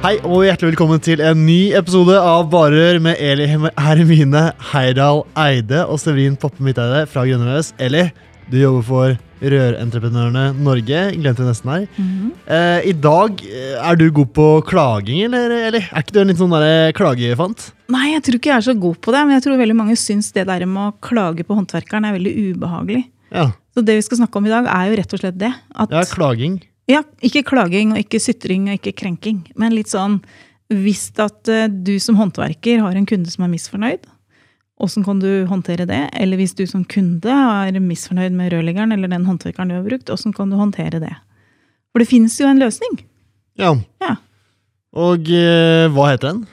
Hei og hjertelig velkommen til en ny episode av Barer med Eli Hermine Heidal Eide og Severin Poppe Midteide fra Grønne VS. Eli, du jobber for Rørentreprenørene Norge. Glemte nesten her. Mm -hmm. eh, I dag eh, er du god på klaging, eller? Eli? Er ikke du en litt sånn der klagefant? Nei, jeg tror ikke jeg er så god på det. Men jeg tror veldig mange syns det der med å klage på håndverkeren er veldig ubehagelig. Ja. Så det vi skal snakke om i dag, er jo rett og slett det. ja, klaging. Ja, ikke klaging og ikke sytring og ikke krenking. Men litt sånn hvis at eh, du som håndverker har en kunde som er misfornøyd, åssen kan du håndtere det? Eller hvis du som kunde er misfornøyd med rørleggeren eller den håndverkeren du har brukt, åssen kan du håndtere det? For det finnes jo en løsning. Ja. ja. Og eh, hva heter den?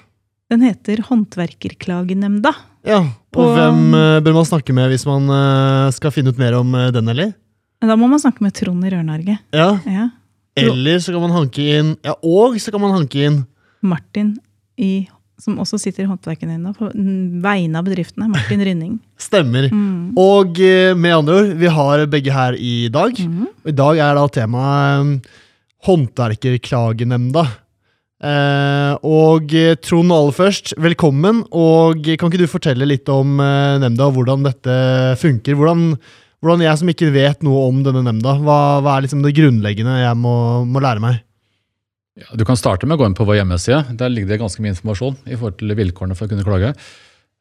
Den heter Håndverkerklagenemnda. Ja, Og, og hvem eh, bør man snakke med hvis man skal finne ut mer om den, eller? Da må man snakke med Trond i Rør-Norge. Ja. ja. Eller så kan man hanke inn Ja, og så kan man hanke inn Martin i som også sitter i håndverkernevnda på vegne av bedriftene. Martin Rynning. Stemmer. Mm. Og eh, med andre ord, vi har begge her i dag. Mm. I dag er da temaet um, Håndverkerklagenemnda. Eh, og eh, Trond, aller først, velkommen. Og kan ikke du fortelle litt om eh, nemnda og hvordan dette funker? Hvordan hvordan jeg som ikke vet noe om denne nemnda, hva, hva er liksom det grunnleggende jeg må, må lære meg? Ja, du kan starte med å gå inn på vår hjemmeside. Der ligger det ganske mye informasjon i forhold til vilkårene for å kunne klage.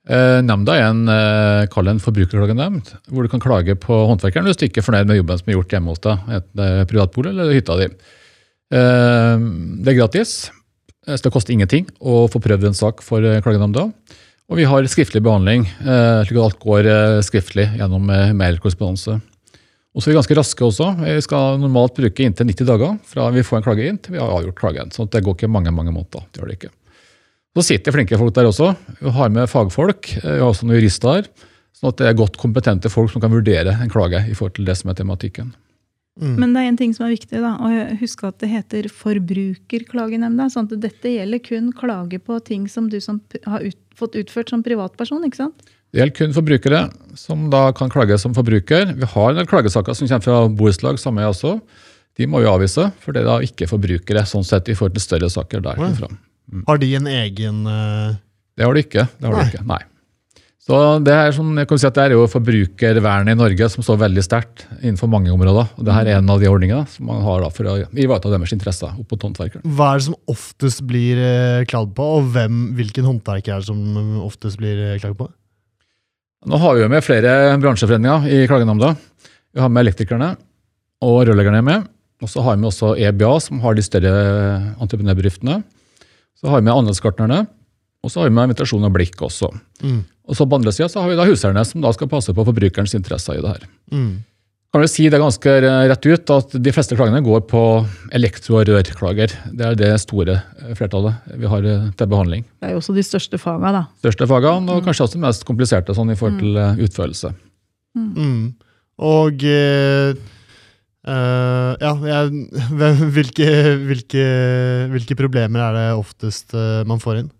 Eh, nemnda er en, eh, en forbrukerklagenemnd, hvor du kan klage på håndverkeren hvis du ikke er fornøyd med jobben som er gjort hjemme hos deg, enten det er privatbolig eller hytta di. Eh, det er gratis. Så det koster ingenting å få prøvd en sak for eh, klagenemnda. Og vi har skriftlig behandling, eh, slik at alt går eh, skriftlig gjennom eh, mailkorrespondanse. Og så er vi ganske raske også. Vi skal normalt bruke inntil 90 dager fra vi får en klage inn til vi har avgjort klagen. Så det går ikke mange mange måneder. det gjør det ikke. Så sitter flinke folk der også. Vi har med fagfolk. Vi har også noen jurister her. sånn at det er godt kompetente folk som kan vurdere en klage i forhold til det som er tematikken. Mm. Men det er en ting som er viktig. da, å Huske at det heter Forbrukerklagenemnda. sånn at Dette gjelder kun klage på ting som du som har ut, fått utført som privatperson. ikke sant? Det gjelder kun forbrukere, som da kan klage som forbruker. Vi har en del klagesaker som kommer fra borettslag, samme jeg også. De må vi avvise, for det er da ikke forbrukere sånn sett i forhold til større saker derfra. Mm. Har de en egen uh... Det har de ikke. Det har de ikke. Nei. Så det er, sånn, jeg kan si at det er jo forbrukervernet i Norge som står veldig sterkt innenfor mange områder. og Dette er en av de ordningene som man har for å ivareta deres interesser opp mot håndverkeren. Hva er det som oftest blir eh, klagd på, og hvem, hvilken håndverker er det som oftest blir eh, klagd på? Nå har vi jo med flere bransjeforeninger i klagenemnda. Vi har med elektrikerne og rørleggerne med. Og så har vi også EBA, som har de større entreprenørbedriftene. Så har vi med anleggsgartnerne, og så har vi med invitasjon og blikk også. Mm. Og så På andre sida har vi da huseierne, som da skal passe på forbrukerens interesser i det her. Mm. Kan vi si det ganske rett ut at De fleste klagene går på elektro- og rørklager. Det er det store flertallet vi har eh, til behandling. Det er jo også de største fagene, da. Største fagene, Og mm. kanskje også de mest kompliserte sånn i forhold til mm. utførelse. Mm. Og uh, ja, hvilke, hvilke, hvilke, problemer er det oftest man får inn?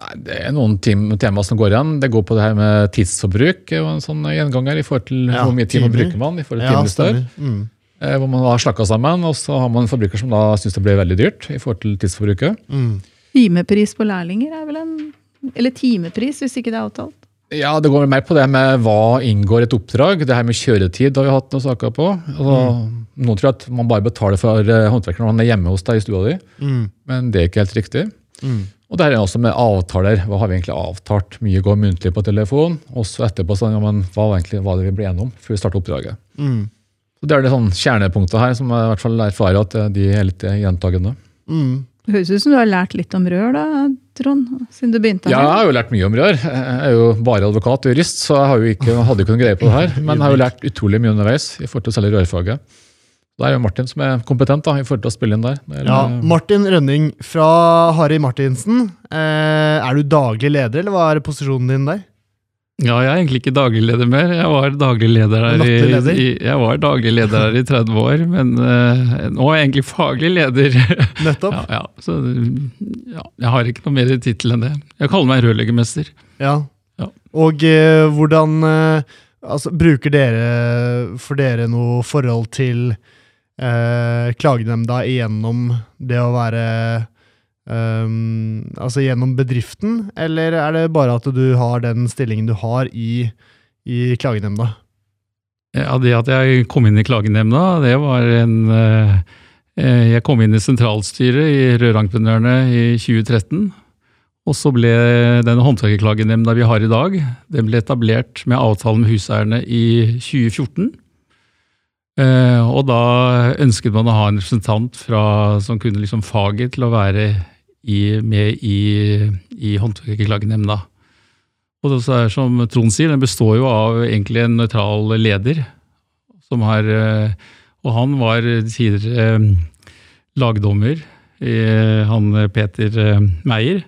Nei, Det er noen tema som går igjen. Det går på det her med tidsforbruk. Det var en sånn gjenganger i forhold til ja, Hvor mye tid man bruker man i forhold til ja, timer Mm. Eh, hvor man har slakka sammen, og så har man en forbruker som da syns det blir veldig dyrt. i forhold til tidsforbruket. Mm. Timepris på lærlinger er vel en Eller timepris, hvis ikke det er avtalt? Ja, Det går mer på det med hva inngår et oppdrag. Det her med kjøretid har vi hatt noen saker på. Altså, mm. Noen tror at man bare betaler for eh, håndverkeren når han er hjemme hos deg i stua di, mm. men det er ikke helt riktig. Mm. Og det her er også med avtaler. Hva har vi egentlig avtalt? Mye går muntlig på telefon. Og så etterpå sånn, ja, men hva var egentlig hva det vi ble enige om før vi starta oppdraget. Mm. Så Det er det sånn kjernepunktet her som jeg i hvert fall erfarer at de er litt gjentagende. Mm. Det høres ut som du har lært litt om rør, da, Trond? Siden du begynte Ja, jeg har jo lært mye om rør. Jeg er jo bare advokat og jurist, så jeg har jo ikke, hadde ikke noen greie på det her. Men jeg har jo lært utrolig mye underveis i forhold til å selge rørfaget. Det er jo Martin som er kompetent da, i forhold til å spille inn der. Er- Ja, Martin Rønning fra Harry Martinsen. Eh, er du daglig leder, eller hva er posisjonen din der? Ja, jeg er egentlig ikke daglig leder mer. Jeg var daglig leder her, i, i, jeg var daglig leder her i 30 år, men eh, nå er jeg egentlig faglig leder. Nettopp. ja, ja, så ja, jeg har ikke noe mer tittel enn det. Jeg kaller meg rørleggermester. Ja. Ja. Og eh, hvordan eh, altså, Bruker dere for dere noe forhold til eh, klagenemnda gjennom det å være um, Altså gjennom bedriften, eller er det bare at du har den stillingen du har i, i klagenemnda? Ja, Det at jeg kom inn i klagenemnda, det var en eh, eh, Jeg kom inn i sentralstyret i Rørentreprenørene i 2013. Og så ble den håndverkerklagenemnda vi har i dag, den ble etablert med avtale med huseierne i 2014. Eh, og da ønsket man å ha en representant fra, som kunne liksom faget til å være i, med i, i håndverkerklagenemnda. Og det er som Trond sier, den består jo av egentlig en nøytral leder. Som har, eh, og han var tidligere eh, lagdommer, han Peter eh, Meyer.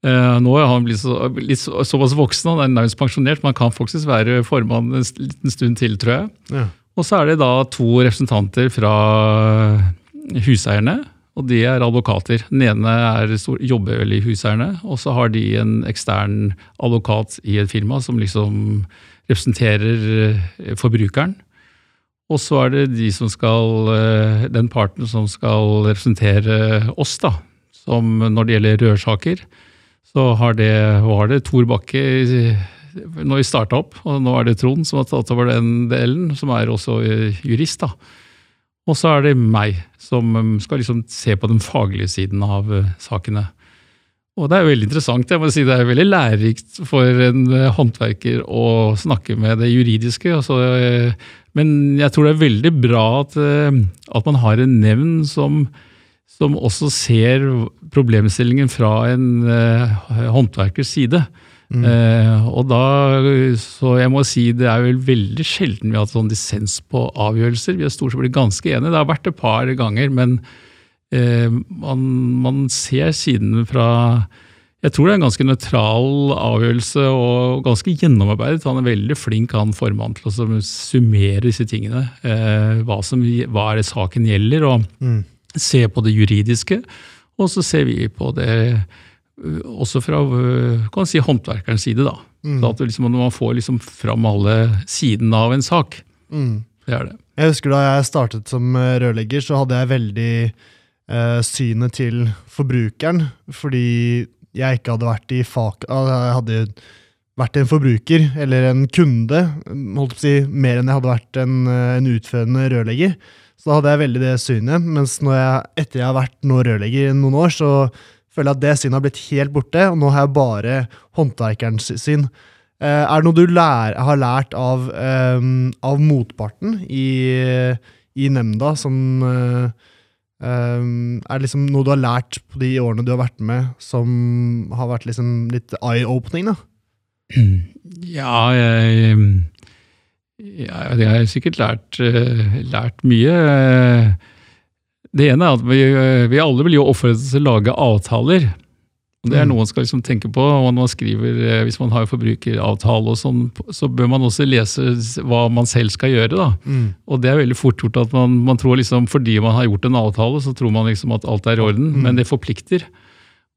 Nå er han blitt, så, blitt så, såpass voksen, han er nærmest pensjonert, men han kan faktisk være formann en liten stund til, tror jeg. Ja. Og så er det da to representanter fra huseierne, og de er advokater. Den ene er, stor- jobber vel i huseierne, og så har de en ekstern advokat i et firma som liksom representerer eh, forbrukeren. Og så er det de som skal, eh, den parten som skal representere oss, da. Som når det gjelder rørsaker, så har det, var det Tor Bakke når vi starta opp, og nå er det Trond som har tatt over den delen, som er også eh, jurist. da. Og så er det meg, som um, skal liksom se på den faglige siden av eh, sakene. Og det er veldig interessant. jeg må si Det er veldig lærerikt for en eh, håndverker å snakke med det juridiske. Altså, men jeg tror det er veldig bra at, at man har en nevn som, som også ser problemstillingen fra en håndverkers side. Eh, og da, så jeg må si det er vel veldig sjelden vi har hatt sånn dissens på avgjørelser. Vi har stort sett blitt ganske enige. Det har vært et par ganger, men eh, man, man ser siden fra Jeg tror det er en ganske nøytral avgjørelse og ganske gjennomarbeidet. Han er veldig flink, han formann, til å summere disse tingene. Eh, hva, som, hva er det saken gjelder, og Mm. se på det juridiske. Og så ser vi på det også fra ø, kan si, håndverkerens side. da. Mm. At liksom, man får liksom fram alle sidene av en sak. Mm. Det er det. Jeg husker da jeg startet som eh, rørlegger, så hadde jeg veldig eh, synet til forbrukeren, fordi jeg ikke hadde vært i fak... Jeg hadde vært en forbruker, eller en kunde, holdt på å si, mer enn jeg hadde vært en, eh, en utførende rørlegger. Så da hadde jeg veldig det synet, mens når jeg, etter jeg har vært nå rørlegger i noen år, så føler jeg at det synet har blitt helt borte, og nå har jeg bare håndverkerens syn. Eh, er det noe du lær, har lært av, eh, av motparten i, i nemnda, som eh, eh, Er det liksom noe du har lært på de årene du har vært med, som har vært liksom litt eye-opening? da? Ja, jeg ja, Jeg har sikkert lært, lært mye. Det ene er at vi, vi alle vil jo oppfordres til å lage avtaler. Det er Mm. noe man skal liksom tenke på og man skriver, eh, hvis man har forbrukeravtale og sånn, så bør man også lese hva man selv skal gjøre. da. Og det er veldig fort gjort at man, man tror liksom, fordi man har gjort en avtale, så tror man liksom at alt er i orden, Mm. men det forplikter.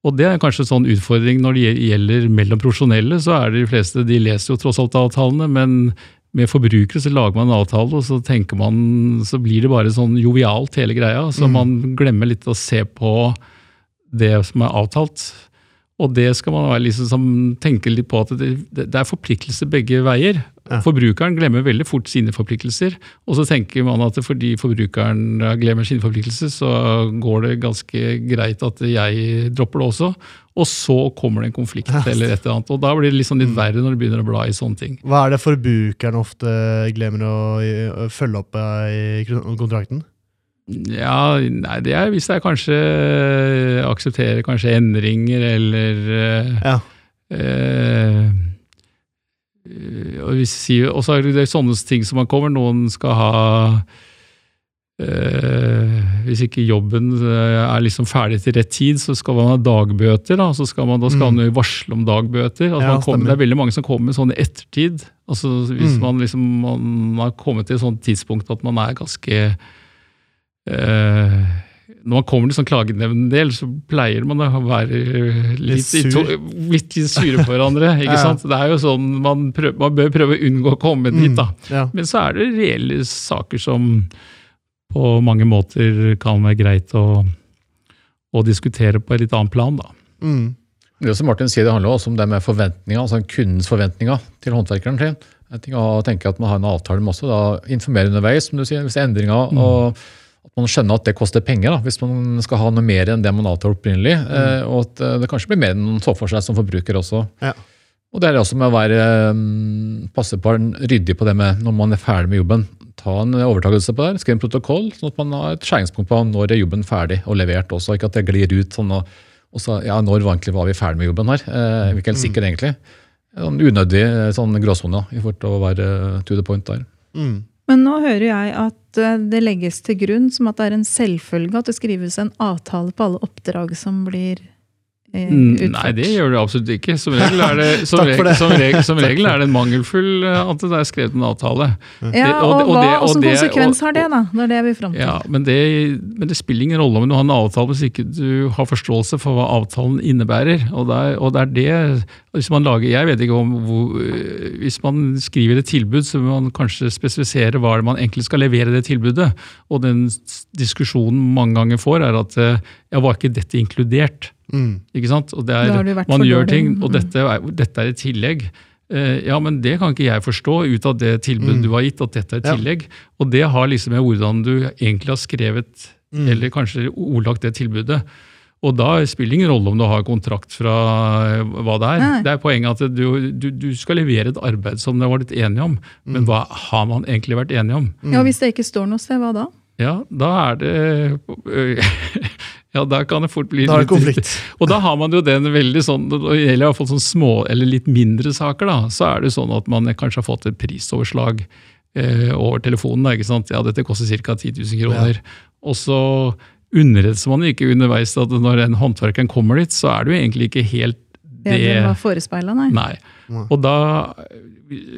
Og det er kanskje en sånn utfordring når det gjelder mellom profesjonelle, så er det de fleste, de leser jo tross alt avtalene, men med forbrukere så lager man en avtale, og så tenker man, så blir det bare sånn jovialt hele greia, så Mm. man glemmer litt å se på det som er avtalt. Og det skal man liksom, tenke litt på at det, det er forpliktelser begge veier. Ja. Forbrukeren glemmer veldig fort sine forpliktelser, og så tenker man at fordi forbrukeren glemmer sine forpliktelser, så går det ganske greit at jeg dropper det også. Og så kommer det en konflikt eller et eller annet. Og da blir det liksom litt verre når du begynner å bla i sånne ting. Hva er det forbrukeren ofte glemmer å, følge opp eh, i kontrakten? Ja, nei, det er hvis jeg kanskje aksepterer kanskje endringer eller eh, Ja. eh, og hvis og så er det sånne ting som man kommer. Noen skal ha eh, Hvis ikke jobben eh, er liksom ferdig til rett tid, så skal man ha dagbøter. Da, så skal man, da skal Mm. man varsle om dagbøter. Altså Ja, man kommer, det er veldig mange som kommer med sånn i ettertid. Altså Hvis Mm. man liksom man har kommet til et sånt tidspunkt at man er ganske eh, Når man kommer til sånn klagenevndel, så pleier man å være litt, Litt sur. litt, litt sure på hverandre. ikke Ja. sant? Det er jo sånn, man, prøv, man bør prøve å unngå å komme dit. Mm. da. Ja. Men så er det reelle saker som på mange måter kan være greit å, å diskutere på et litt annet plan. da. Mm. Det som Martin sier, det handler også om det med forventninger, altså kundens forventninger til håndverkeren sin. Jeg tenker, å tenke at man har en avtale med også, da informere underveis, som du sier, hvis det er endringer, og at man skjønner at det koster penger, da, hvis man skal ha noe mer enn det man avtalte opprinnelig, eh, og at eh, det kanskje blir mer enn man så for seg som forbruker også. Ja. Og det er også med å være, mm, passe på ryddig på det med når man er ferdig med jobben. Ta en overtakelse på det, skrive en protokoll, sånn at man har et skjæringspunkt på når er jobben ferdig og levert også, ikke at det glir ut sånn og, og så, ja, når var egentlig var vi ferdig med jobben her? Eh, er ikke helt sikker egentlig. Sånn unødig eh, sånn gråsone i forhold til å være eh, to the point der. Mm. Men nå hører jeg at eh, det legges til grunn som at det er en selvfølge at det skrives en avtale på alle oppdrag som blir utført. Nei, det gjør det absolutt ikke. Som regel er det, som regel, som regel, som regel er det en mangelfull eh, at det er skrevet en avtale. Ja, og, og det- og hva, det- og det- konsekvens har det, da? Det er det vi fram til. Ja, men det, men det spiller ingen rolle om du har en avtale hvis ikke du har forståelse for hva avtalen innebærer. Og det er, det, er det hvis man lager, Jeg vet ikke om hvor, øh, Hvis man skriver et tilbud, så må man kanskje spesifisere hva det man egentlig skal levere det tilbudet. Og den diskusjonen mange ganger får, er at øh, ja, var ikke dette inkludert? Mm. Ikke sant? Og det er, har du vært man gjør ting, og Mm. dette er, dette er et tillegg. Eh, ja, men det kan ikke jeg forstå ut av det tilbudet Mm. du har gitt, at dette er et Ja. tillegg. Og det har liksom med hvordan du egentlig har skrevet, Mm. eller kanskje ordlagt det tilbudet. Og da spiller det ingen rolle om du har kontrakt fra eh, hva det er. Nei. Det er poenget at du, du, du skal levere et arbeid som dere var litt enige om. Mm. Men hva har man egentlig vært enige om? Ja, Hvis det ikke står noe sted, hva da? Ja, da er det Ja, da kan det fort bli Da er det konflikt. og da har man jo den veldig sånn, i hvert fall sånn små eller litt mindre saker, da, så er det sånn at man kanskje har fått et prisoverslag eh, over telefonen. Da, ikke sant? Ja, dette koster ca. 10 000 kroner. Og så underretter man ikke underveis at når en håndverkeren kommer dit, så er det jo egentlig ikke helt Det det var forespeila, nei. Nei. Og da,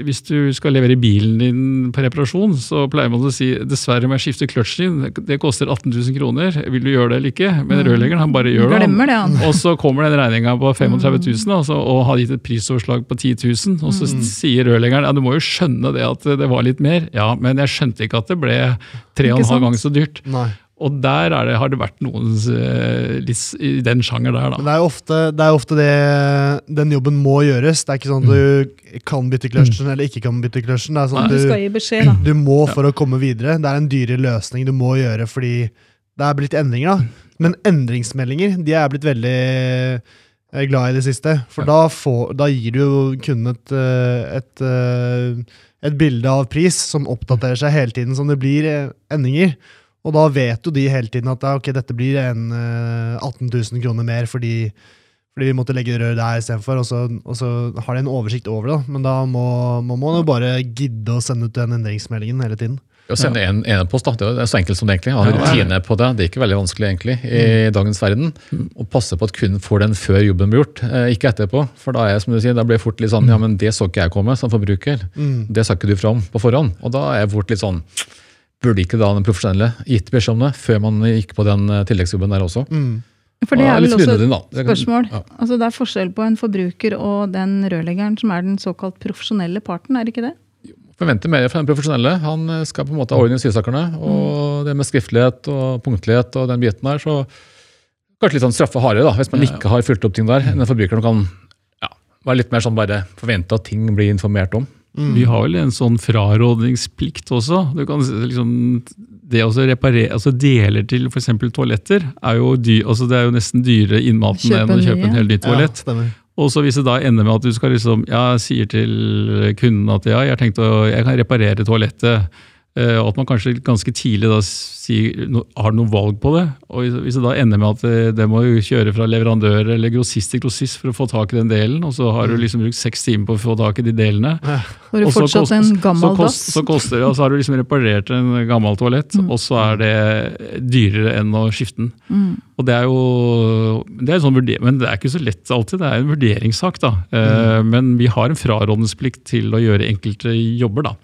hvis du skal levere bilen din på reparasjon, så pleier man å si dessverre må jeg skifte kløtsjen din, det koster 18 000 kroner, vil du gjøre det eller ikke? Men rørleggeren han bare gjør det. han. Glemmer det, han. Og så kommer den regninga på 35 000 altså, og har gitt et prisoverslag på 10 000. Og så sier rørleggeren ja, du må jo skjønne det at det var litt mer. Ja, men jeg skjønte ikke at det ble tre og en halv gang så dyrt. Nei. Og der er det, har det vært noen eh, litt i den sjanger der, da. Men det er jo ofte det, er ofte det den jobben må gjøres. Det er ikke sånn at du kan bytte kløtsjen eller ikke kan bytte kløtsjen. Det er sånn Du at skal du, gi beskjed, da. du må for å komme videre. Det er en dyrere løsning du må gjøre fordi det er blitt endringer. da. Men endringsmeldinger de er blitt veldig eh, glad i det siste. For da, får, da gir du jo kunden et, eh, et, et bilde av pris som oppdaterer seg hele tiden som det blir endringer. Og da vet jo de hele tiden at ja, ok, dette blir en eh, 18 000 kroner mer fordi, fordi vi måtte legge rør der istedenfor. Og, så- og så har de en oversikt over det. Men da må, må man jo bare gidde å sende ut den endringsmeldingen hele tiden. Å sende en e-post, da, det er så enkelt som det egentlig. Ha det rutine på det. Det er ikke veldig vanskelig egentlig i dagens verden. Å passe på at kunden får den før jobben blir gjort, eh, ikke etterpå. For da er som du sier, da blir jeg fort litt sånn ja, men det så ikke jeg komme som forbruker. Mm. Det sa ikke du fram på forhånd. Og da er jeg fort litt sånn Burde ikke da den profesjonelle gitt beskjed om det før man gikk på den eh, tilleggsjobben der også? Mm. For det er vel også et spørsmål. Ja. Altså Det er forskjell på en forbruker og den rørleggeren som er den såkalt profesjonelle parten, er det ikke det? forventer mer fra den profesjonelle. Han eh, skal på en måte ha orden i sysakerne. Og det med skriftlighet og punktlighet og den biten der, så kanskje litt sånn straffe hardere, da, hvis man ikke har fulgt opp ting der. Den forbrukeren forbruker kan ja, være litt mer sånn bare forvente at ting blir informert om. Vi har vel en sånn frarådningsplikt også. Du kan liksom, det å reparere, altså Deler til f.eks. toaletter er jo, dy, altså det er jo nesten dyrere innmaten enn å kjøpe nye. en helt nytt toalett. Ja. Og så hvis det da ender med at du skal liksom, ja, sier til kunden at ja, jeg, å, jeg kan reparere toalettet, Og at man kanskje ganske tidlig da sier, har noe valg på det. Og hvis- det da ender med at eh, det må jo kjøre fra leverandør eller grossist til grossist for å få tak i den delen, og så har du liksom brukt seks timer på å få tak i de delene. Og så kost- en så kost. Så koster det, og så har du liksom reparert en gammel toalett, Mm. og så er det dyrere enn å skifte den. Mm. Og det er jo det er en sånn Men det er ikke så lett alltid. Det er en vurderingssak. da. Eh, Mm. Men vi har en frarådningsplikt til å gjøre enkelte jobber. da.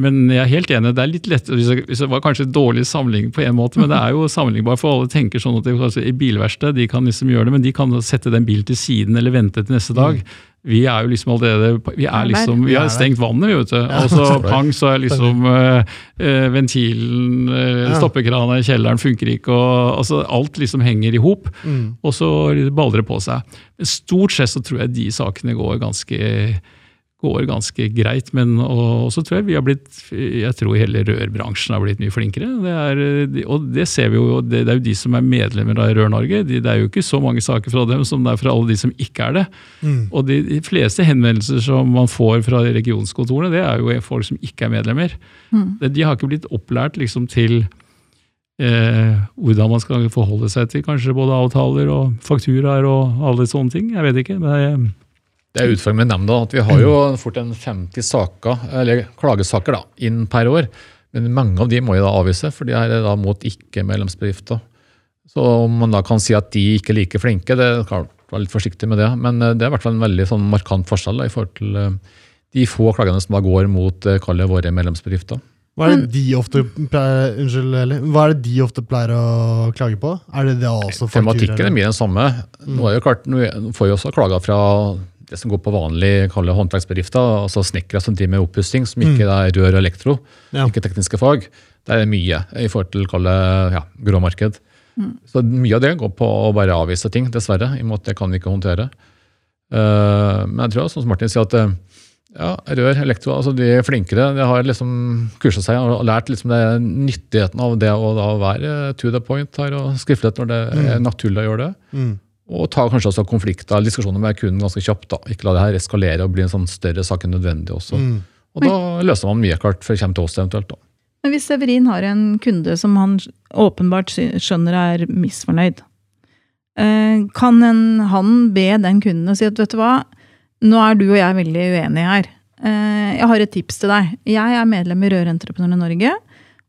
Men jeg er helt enig, det er litt lettere, hvis det- var kanskje dårlig sammenligning på en måte, men det er jo sammenlignbart, for alle tenker sånn at det, altså, i bilverksted de kan liksom gjøre det, men de kan sette den bilen til siden eller vente til neste dag. Vi er jo liksom allerede Vi Er liksom, vi har stengt vannet, vi, vet du. Og så pang, så er liksom eh, eh, ventilen, eh, stoppekrana i kjelleren funker ikke, og altså, alt liksom henger i hop. Mm. Og så baller det på seg. Stort sett så tror jeg de sakene går ganske, går ganske greit. Men også tror jeg vi har blitt Jeg tror hele rørbransjen har blitt mye flinkere. Det er, og det ser vi jo, det, det er jo de som er medlemmer av Rør-Norge. De, det er jo ikke så mange saker fra dem som det er fra alle de som ikke er det. Mm. Og de, de fleste henvendelser som man får fra regionskontorene, det er jo folk som ikke er medlemmer. Mm. De har ikke blitt opplært liksom til eh, hvordan man skal forholde seg til kanskje både avtaler og fakturaer og alle sånne ting. Jeg vet ikke. men Det er utfordringen med nemnda at vi har jo fort en 50 saker, eller klagesaker da, inn per år. Men mange av de må jo da avvise, for de er da mot ikke-medlemsbedrifter. Så om man da kan si at de ikke er like flinke, det klart være litt forsiktig med det. Men eh, det er i hvert fall en veldig sånn markant forskjell da, i forhold til eh, de få klagene som da går mot kallet våre medlemsbedrifter. Hva er det de ofte pleier, unnskyld. Hva er det de ofte pleier å klage på? Er det det også Tematikken er mye den samme. Nå er jo klart, nå får vi også klager fra det som går på vanlig håndverksbedrifter, altså snekkere som driver med oppussing, som ikke er rør og elektro, Ja. ikke tekniske fag. Det er mye i forhold til kalle ja, gråmarked. Så mye av det går på å bare avvise ting, dessverre. i måte Det kan vi ikke håndtere. Uh, men jeg tror, som Martin sier, at eh, ja, rør, elektro, altså de er flinkere. De har liksom kurset seg og lært liksom det nyttigheten av det å da være to the point her og skriftlighet når det er naturlig å gjøre det. Mm. Og ta kanskje også konflikter eller diskusjoner med kunden ganske kjapt. da. Ikke la det her eskalere og bli en sånn større sak enn nødvendig også. Mm. Og da løser man mye klart før det kommer til oss eventuelt. da. Men hvis Severin har en kunde som han åpenbart skjønner er misfornøyd, eh, kan en, han be den kunden og si at vet du hva, nå er du og jeg veldig uenige her. Eh, Jeg har et tips til deg. Jeg er medlem i Rørentreprenørene Norge.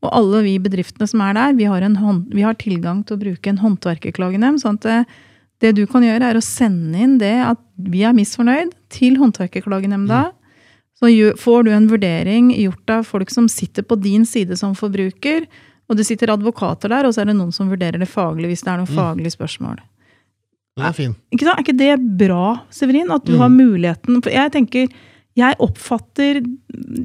Og alle vi bedriftene som er der, vi har, en hånd, vi har tilgang til å bruke en håndverkerklagenemnd. sånn at det, det du kan gjøre, er å sende inn det at vi er misfornøyd, til håndverkerklagenemnda. Så får du en vurdering gjort av folk som sitter på din side som forbruker, og det sitter advokater der, og så er det noen som vurderer det faglig hvis det er noen mm. faglige spørsmål. Den er fin. Ikke sant? Er ikke det bra, Severin? At du Mm. har muligheten For jeg tenker, jeg oppfatter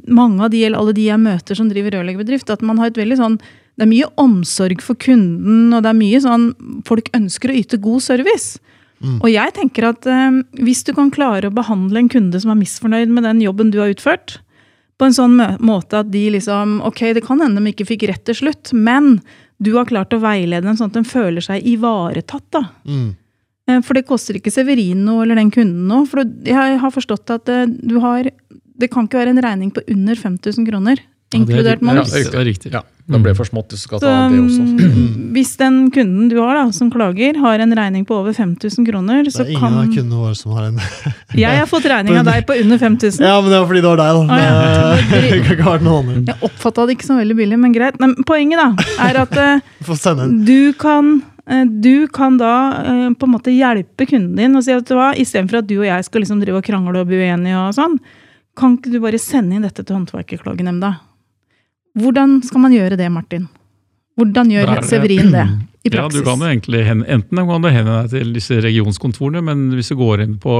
mange av de, eller alle de jeg møter som driver rørleggerbedrift, at man har et veldig sånn Det er mye omsorg for kunden, og det er mye sånn Folk ønsker å yte god service. Mm. Og jeg tenker at eh, hvis du kan klare å behandle en kunde som er misfornøyd med den jobben du har utført, på en sånn måte at de liksom Ok, det kan hende de ikke fikk rett til slutt, men du har klart å veilede dem sånn at de føler seg ivaretatt, da. Mm. Eh, For det koster ikke Severin noe, eller den kunden noe. For jeg har forstått at eh, du har Det kan ikke være en regning på under 5000 kroner, er inkludert moms. Ja, det er riktig. Ja, det ble for smått skal Så, ta det også. mm, hvis den kunden du har da, som klager, har en regning på over 5000 kroner, Det er ingen kan av kundene våre som har en Jeg har fått regning av deg på under 5000. Ja, men det var fordi det var deg, da. Ah, ja. Vært. Jeg oppfatta det ikke som veldig billig, men greit. Men poenget da, er at eh, du kan eh, du kan da eh, på en måte hjelpe kunden din og si at hva, istedenfor at du og jeg skal liksom drive og krangle og bli uenige, og sånn, kan ikke du bare sende inn dette til Håndverkerklagenemnda? Hvordan skal man gjøre det, Martin? Hvordan gjør Da er Severin det i praksis? Ja, du kan jo egentlig Enten kan du henvende deg til disse regionskontorene, men hvis du går inn på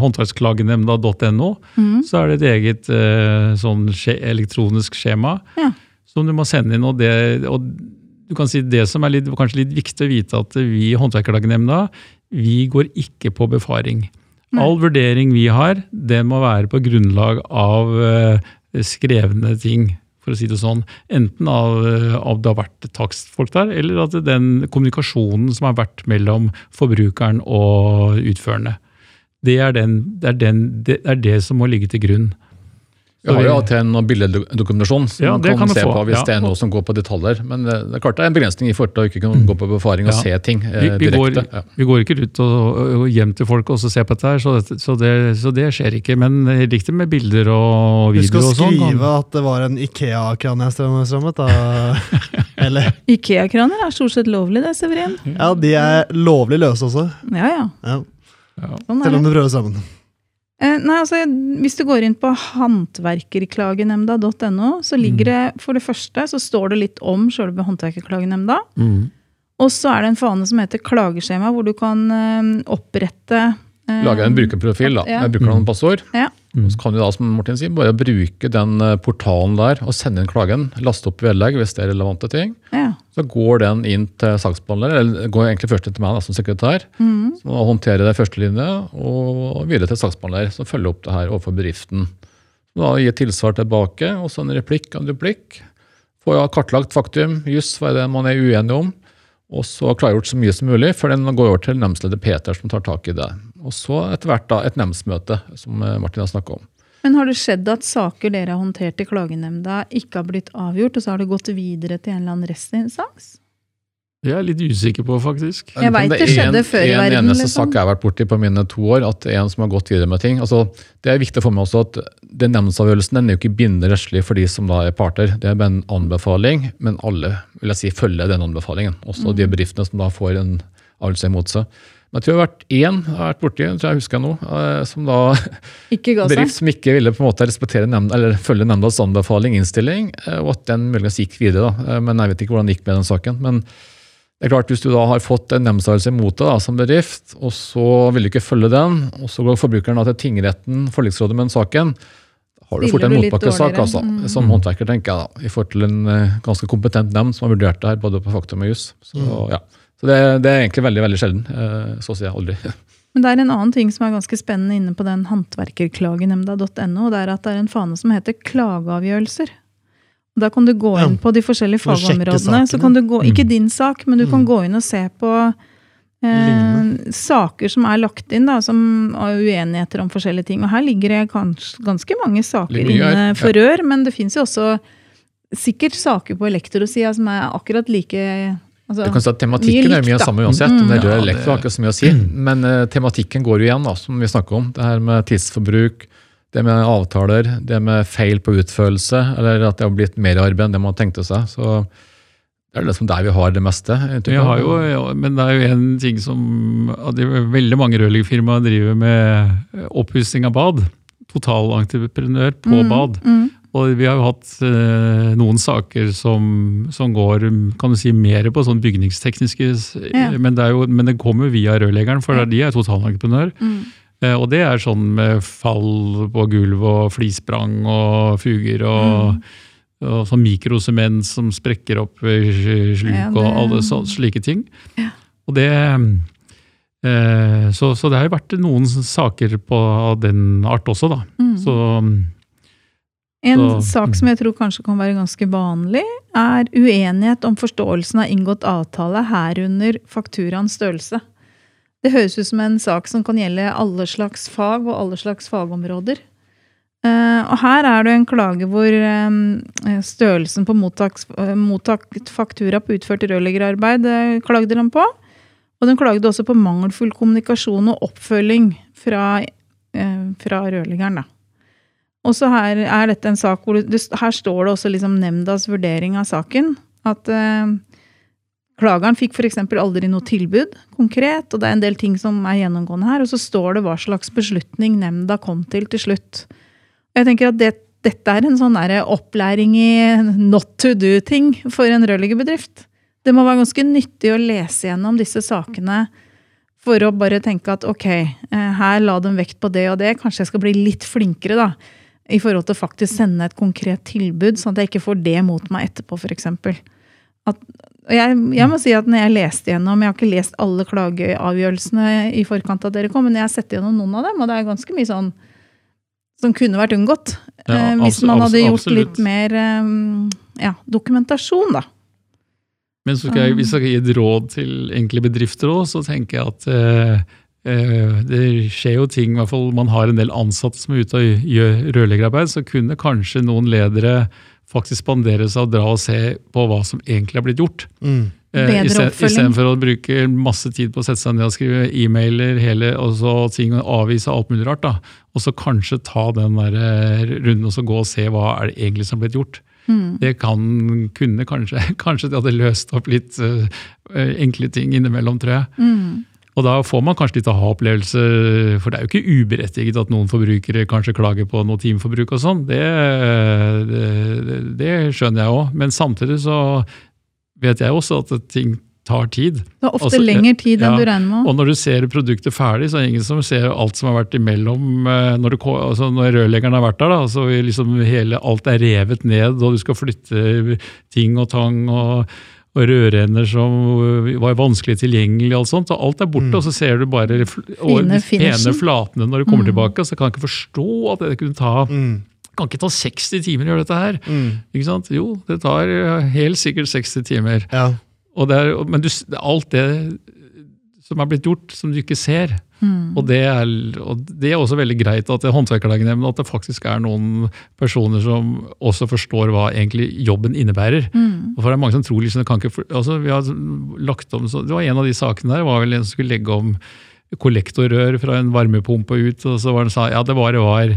håndverksklagenemnda.no, mm. så er det et eget eh, sånn elektronisk skjema Ja. som du må sende inn. og det, og du kan si Det som er litt, kanskje litt viktig å vite, at vi i Håndverkerklagenemnda vi går ikke på befaring. Nei. All vurdering vi har, det må være på grunnlag av eh, skrevne ting, for å si det sånn. Enten av, av det har vært takstfolk der, eller at den kommunikasjonen som har vært mellom forbrukeren og utførende. Det er, den, det, er den, det er det som må ligge til grunn. Vi har jo ATN og til bildedokumentasjon som Ja, man kan, kan se på hvis ja. det er noe som går på detaljer. Men det, det er klart det er en begrensning i forhold til å ikke kunne gå på befaring og Ja. se ting eh, vi, vi direkte. Ja. vi går ikke ut og, og hjem til folk og så ser på dette, her, så, det, så, det, så det skjer ikke. Men riktig med bilder og video og sånn. skrive at det var en Ikea-kran jeg strømmet, da. Eller Ikea-kraner er stort sett lovlig, det, Severin. Ja, de er lovlig løse også. Ja, ja. Ja. Ja. Sånn er Selv om du prøver sammen. Eh, nei, altså, hvis du går inn på håndverkerklagenemnda.no, så ligger det for det første så står det litt om selve håndverkerklagenemnda. Mm. Og så er det en fane som heter klageskjema, hvor du kan eh, opprette Lage en brukerprofil da, Ja. Bruker noen passord. Ja. Så kan du da, som Martin sier, bare bruke den eh, portalen der og sende inn klagen. Laste opp vedlegg hvis det er relevante ting. Ja. Så går den inn til saksbehandler, eller går egentlig først til meg da, som sekretær. Mm. Som håndterer det første linje, og videre til saksbehandler, som følger opp det her overfor bedriften. Så da Gi tilsvar tilbake, og så en replikk og en duplikk. Få ja, kartlagt faktum, juss, hva er det man er uenig om. Og så klargjort så mye som mulig, før den går over til nemndsleder Peter, som tar tak i det. Og så etter hvert da et nemndsmøte, som eh, Martin har snakka om. Men har det skjedd at saker dere har håndtert i klagenemnda, ikke har blitt avgjort, og så har det gått videre til en eller annen restinstans? Det er jeg litt usikker på, faktisk. Jeg vet det skjedde før i en, verden, En eneste liksom. sak jeg har vært borti på mine to år, at det en som har gått videre med ting. Altså, det er viktig for meg også at den nemndsavgjørelsen den er jo ikke bindende rettslig for de som da er parter. Det er bare en anbefaling, men alle vil jeg si, følger den anbefalingen. Også Mm. de bedriftene som da får en avgjørelse imot seg. Men jeg tror det har vært én jeg har vært borti, tror jeg husker jeg nå, eh, som da bedrift som ikke ville på en måte respektere nemnd, eller følge nemndas anbefaling, innstilling, eh, og at den muligens gikk videre. da. Eh, Men jeg vet ikke hvordan det gikk med den saken. Men det er klart, hvis du da har fått en nemndsavgjørelse imot deg da, som bedrift, og så vil du ikke følge den, og så går forbrukeren da til tingretten, forliksrådet med den saken, har du fort en motbakkesak, altså, Mm. som håndverker, tenker jeg, da, i forhold til en ganske kompetent nemnd som har vurdert det her, både på faktum og jus. Så, Mm. ja. Så det, det er egentlig veldig veldig sjelden. eh, Så å si aldri. Men det er en annen ting som er ganske spennende inne på den håndverkerklagenemnda.no, og det er at det er en fane som heter klageavgjørelser. Da kan du gå Ja. inn på de forskjellige fagområdene. Så kan du gå, ikke Mm. din sak, men du kan Mm. gå inn og se på eh, saker som er lagt inn, da, som har uenigheter om forskjellige ting. Og her ligger det ganske mange saker inne for rør, men det fins jo også sikkert saker på elektrosida som er akkurat like altså, Du kan si at Tematikken mye er mye av samme uansett, om det er død Ja, eller lekt, har ikke så mye å si. Men uh, tematikken går jo igjen, da, som vi snakker om. Det her med tidsforbruk, det med avtaler, det med feil på utførelse, eller at det har blitt mer arbeid enn det man tenkte seg. Så det er liksom der vi har det meste. Vi har jo, ja, men det er jo en ting som at er Veldig mange rørleggerfirmaer driver med oppussing av bad. Totalentreprenør på Mm, bad. mm. Og vi har jo hatt eh, noen saker som, som går kan du si, mer på sånn bygningstekniske Ja. men, det jo, men det kommer via rørleggeren, for Ja. de er totalentreprenør. Mm. Eh, og det er sånn med fall på gulv og flisprang og fuger og, og sånn mikrosement som sprekker opp i sluk Ja, det- og alle så, slike ting. Ja. Og det eh, så, så det har jo vært noen saker på den art også, da. Mm. Så En Så- sak som jeg tror kanskje kan være ganske vanlig, er uenighet om forståelsen av inngått avtale, herunder fakturaens størrelse. Det høres ut som en sak som kan gjelde alle slags fag og alle slags fagområder. Eh, og her er det en klage hvor eh, størrelsen på eh, mottakt faktura på utført rørleggerarbeid klagde han på. Og den klagde også på mangelfull kommunikasjon og oppfølging fra, fra rørleggeren. da. Og så her er dette en sak hvor det, her står det også liksom nemndas vurdering av saken. At eh, klageren fikk f.eks. aldri noe tilbud konkret, og det er en del ting som er gjennomgående her. Og så står det hva slags beslutning nemnda kom til til slutt. Jeg tenker at det, dette er en sånn opplæring i not to do-ting for en rørleggerbedrift. Det må være ganske nyttig å lese gjennom disse sakene for å bare tenke at ok, eh, her la de vekt på det og det, kanskje jeg skal bli litt flinkere da, i forhold til faktisk sende et konkret tilbud, sånn at jeg ikke får det mot meg etterpå, f.eks. Jeg, jeg må si at når jeg leste gjennom, jeg har ikke lest alle klageavgjørelsene i forkant av dere kom, men jeg har sett gjennom noen av dem, og det er ganske mye sånn som kunne vært unngått. Ja, eh, hvis man hadde gjort absolutt. litt mer eh, ja, dokumentasjon, da. Men jeg, hvis jeg skal gi et råd til enkle bedrifter òg, så tenker jeg at eh, det skjer jo ting, i hvert fall man har en del ansatte som er ute og gjør rørleggerarbeid, så kunne kanskje noen ledere faktisk spandere seg og dra og se på hva som egentlig er blitt gjort. Mm. Eh. Istedenfor å bruke masse tid på å sette seg ned og skrive e-mailer hele, og så ting og avvise alt mulig rart. da. Og så kanskje ta den der eh, runden og så gå og se hva er det egentlig som er blitt gjort. Mm. Det kan, kunne kanskje Kanskje det hadde løst opp litt eh, eh, enkle ting innimellom, tror jeg. Mm. Og da får man kanskje litt aha-opplevelse, for det er jo ikke uberettiget at noen forbrukere kanskje klager på noe timeforbruk og sånn. Det, det, det skjønner jeg òg. Men samtidig så vet jeg også at ting tar tid. Det er ofte Altså, lengre tid enn ja, du regner med. Og når du ser produktet ferdig, så er det ingen som ser alt som har vært imellom. eh, Når, du, altså når rørleggeren har vært der, da, så liksom hele, alt er revet ned, og du skal flytte ting og tang og, og rørender som var vanskelig tilgjengelig, og sånt, og alt er borte, Mm. og så ser du bare Fine pene flatene når du kommer Mm. tilbake. Så kan jeg ikke forstå at det kunne ta Mm. kan ikke ta 60 timer å gjøre dette her. Mm. Ikke sant? Jo, det tar eh, helt sikkert 60 timer. Ja. Er, men du, alt det som er blitt gjort, som du ikke ser. Mm. Og det er, og det er også veldig greit at det er håndverkerklagenemnda, at det faktisk er noen personer som også forstår hva egentlig jobben innebærer. Mm. Og for det er mange som tror liksom, ikke, altså vi har lagt om, så, det var En av de sakene der var vel en som skulle legge om kollektorrør fra en varmepumpe ut, og så var det sa, ja, det var det var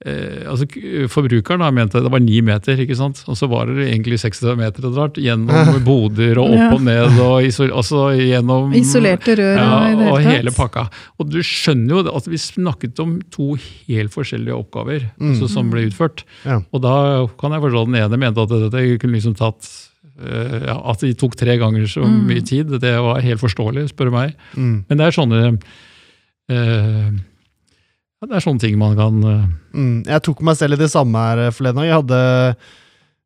Eh, altså Forbrukeren da, mente det var ni meter, ikke sant? og så var det egentlig 60 meter og rart, gjennom boder og opp og ned, og isol, altså gjennom Isolerte rør ja, og og hele pakka. Og du skjønner jo at vi snakket om to helt forskjellige oppgaver Mm. altså, som ble utført. Ja. Og da kan jeg forstå at den ene mente at dette kunne liksom tatt eh, ja, At de tok tre ganger så Mm. mye tid. Det var helt forståelig, spør du meg. Mm. Men det er sånne eh, ja, Det er sånne ting man kan uh... Mm. Jeg tok meg selv i det samme her eh, forleden. Jeg hadde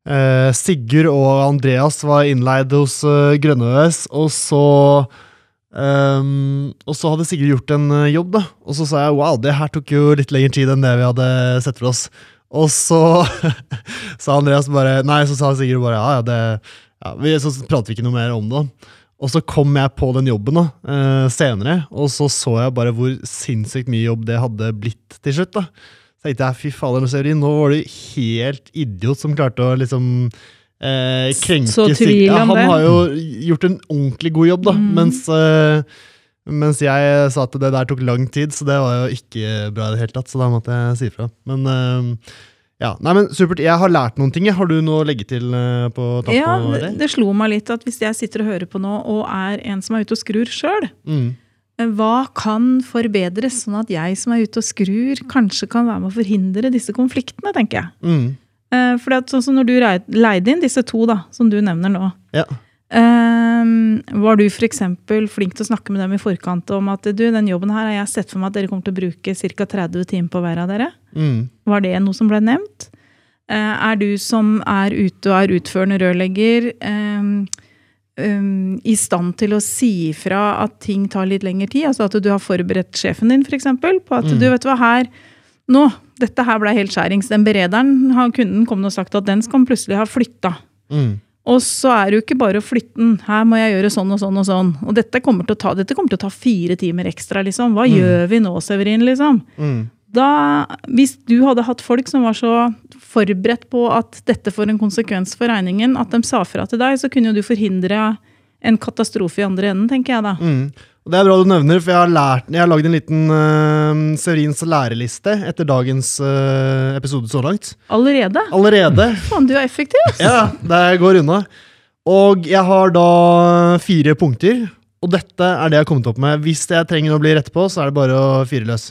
uh, Sigurd og Andreas var innleid hos uh, Grønne-ØS, og så um, og så hadde Sigurd gjort en jobb, da. Og så sa jeg wow, det her tok jo litt lengre tid enn det vi hadde sett for oss. Og så sa Andreas bare Nei, så sa Sigurd bare ja, ja, det ja, vi, Så pratet vi ikke noe mer om det. Og så kom jeg på den jobben da, uh, senere, og så så jeg bare hvor sinnssykt mye jobb det hadde blitt til slutt. da. Så tenkte jeg, fy fader, Severin, nå var du helt idiot som klarte å liksom uh, krenke Så tvil ja, om Han det. har jo gjort en ordentlig god jobb, da. Mm. Mens, uh, mens jeg sa at det der tok lang tid, så det var jo ikke bra i det hele tatt. Så da måtte jeg si ifra. Men eh, ja, nei, men supert. Jeg har lært noen ting. Har du noe å legge til eh, på tappen, Ja, det, det slo meg litt at hvis jeg sitter og hører på nå, og er en som er ute og skrur sjøl, Mm. hva kan forbedres, sånn at jeg som er ute og skrur, kanskje kan være med å forhindre disse konfliktene, tenker jeg. Mm. Eh, For sånn som når du leide inn disse to, da, som du nevner nå, Ja. Eh, var du f.eks. flink til å snakke med dem i forkant om at du, den jobben her har jeg sett for meg at dere kommer til å bruke ca. 30 timer på hver av dere? Mm. Var det noe som ble nevnt? Eh, Er du som er ute og er utførende rørlegger, um, um, i stand til å si ifra at ting tar litt lengre tid? Altså at du har forberedt sjefen din for eksempel, på at Mm. du vet hva her Nå, dette her ble helt skjærings. Den berederen, kunden kom og sagt at den skal plutselig ha flytta. Mm. Og så er det jo ikke bare å flytte den. Her må jeg gjøre sånn og sånn og sånn. Og dette kommer til å ta, til å ta fire timer ekstra, liksom. Hva Mm. gjør vi nå, Severin, liksom? Mm. da, hvis du hadde hatt folk som var så forberedt på at dette får en konsekvens for regningen, at de sa fra til deg, så kunne jo du forhindre en katastrofe i andre enden, tenker jeg da. Mm. Og Det er bra du nevner, for jeg har, lært, jeg har lagd en liten uh, Severins læreliste etter dagens uh, episode så langt. Allerede? Allerede. Faen, du er effektiv, ass! Ja, det går unna. Og jeg har da fire punkter, og dette er det jeg har kommet opp med. Hvis jeg trenger å bli rett på, så er det bare å fyre løs.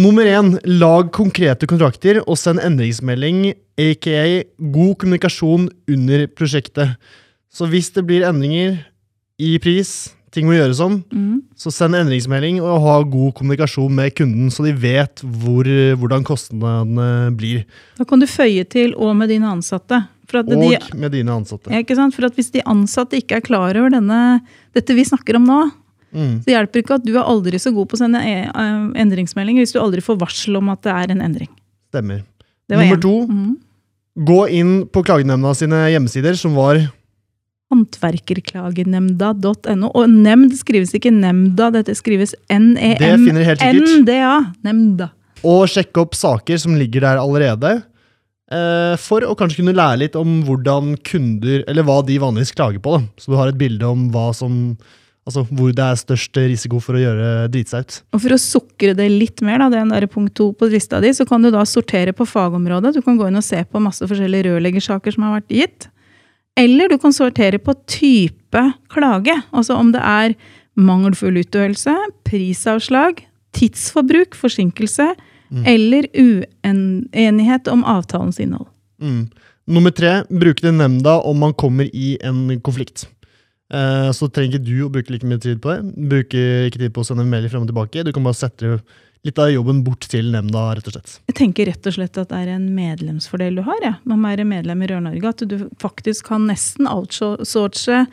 Nummer én, lag konkrete kontrakter og send endringsmelding, aka god kommunikasjon under prosjektet. Så hvis det blir endringer i pris, ting må gjøres om, Mm. så send endringsmelding og ha god kommunikasjon med kunden, så de vet hvor, hvordan kostnadene blir. Da kan du føye til 'og med dine ansatte'. At, de, Og med dine ansatte. ikke sant? For at hvis de ansatte ikke er klar over denne, dette vi snakker om nå, Mm. så hjelper ikke at du er aldri så god på å sende e- eh, endringsmeldinger hvis du aldri får varsel om at det er en endring. Stemmer. Nummer en. to, Mm. gå inn på klagenemnda sine hjemmesider, som var Håndverkerklagenemnda.no. Og nemnd skrives ikke nemnda, dette skrives sikkert. N-E-M-N-D-A. Nemnda. Og sjekke opp saker som ligger der allerede. eh, For å kanskje kunne lære litt om hvordan kunder, eller hva de vanligvis klager på. Da. Så du har et bilde om hva som, altså hvor det er størst risiko for å gjøre drite seg ut. Og for å sukre det litt mer, da, det er der punkt to på lista di, så kan du da sortere på fagområdet. Du kan gå inn og se på masse forskjellige rørleggersaker som har vært gitt. Eller du kan sortere på type klage. Altså om det er mangelfull utøvelse, prisavslag, tidsforbruk, forsinkelse eller uenighet om avtalens innhold. Mm. Nummer tre, bruke det nemnda om man kommer i en konflikt. Eh, så trenger ikke du å bruke like mye tid på det. Bruker ikke tid på å sende mailer frem og tilbake. Du kan bare sette litt av jobben bort til nemnda, rett og slett. Jeg tenker rett og slett at det er en medlemsfordel du har, ja, man er medlem i Rør-Norge. At du faktisk kan nesten outsource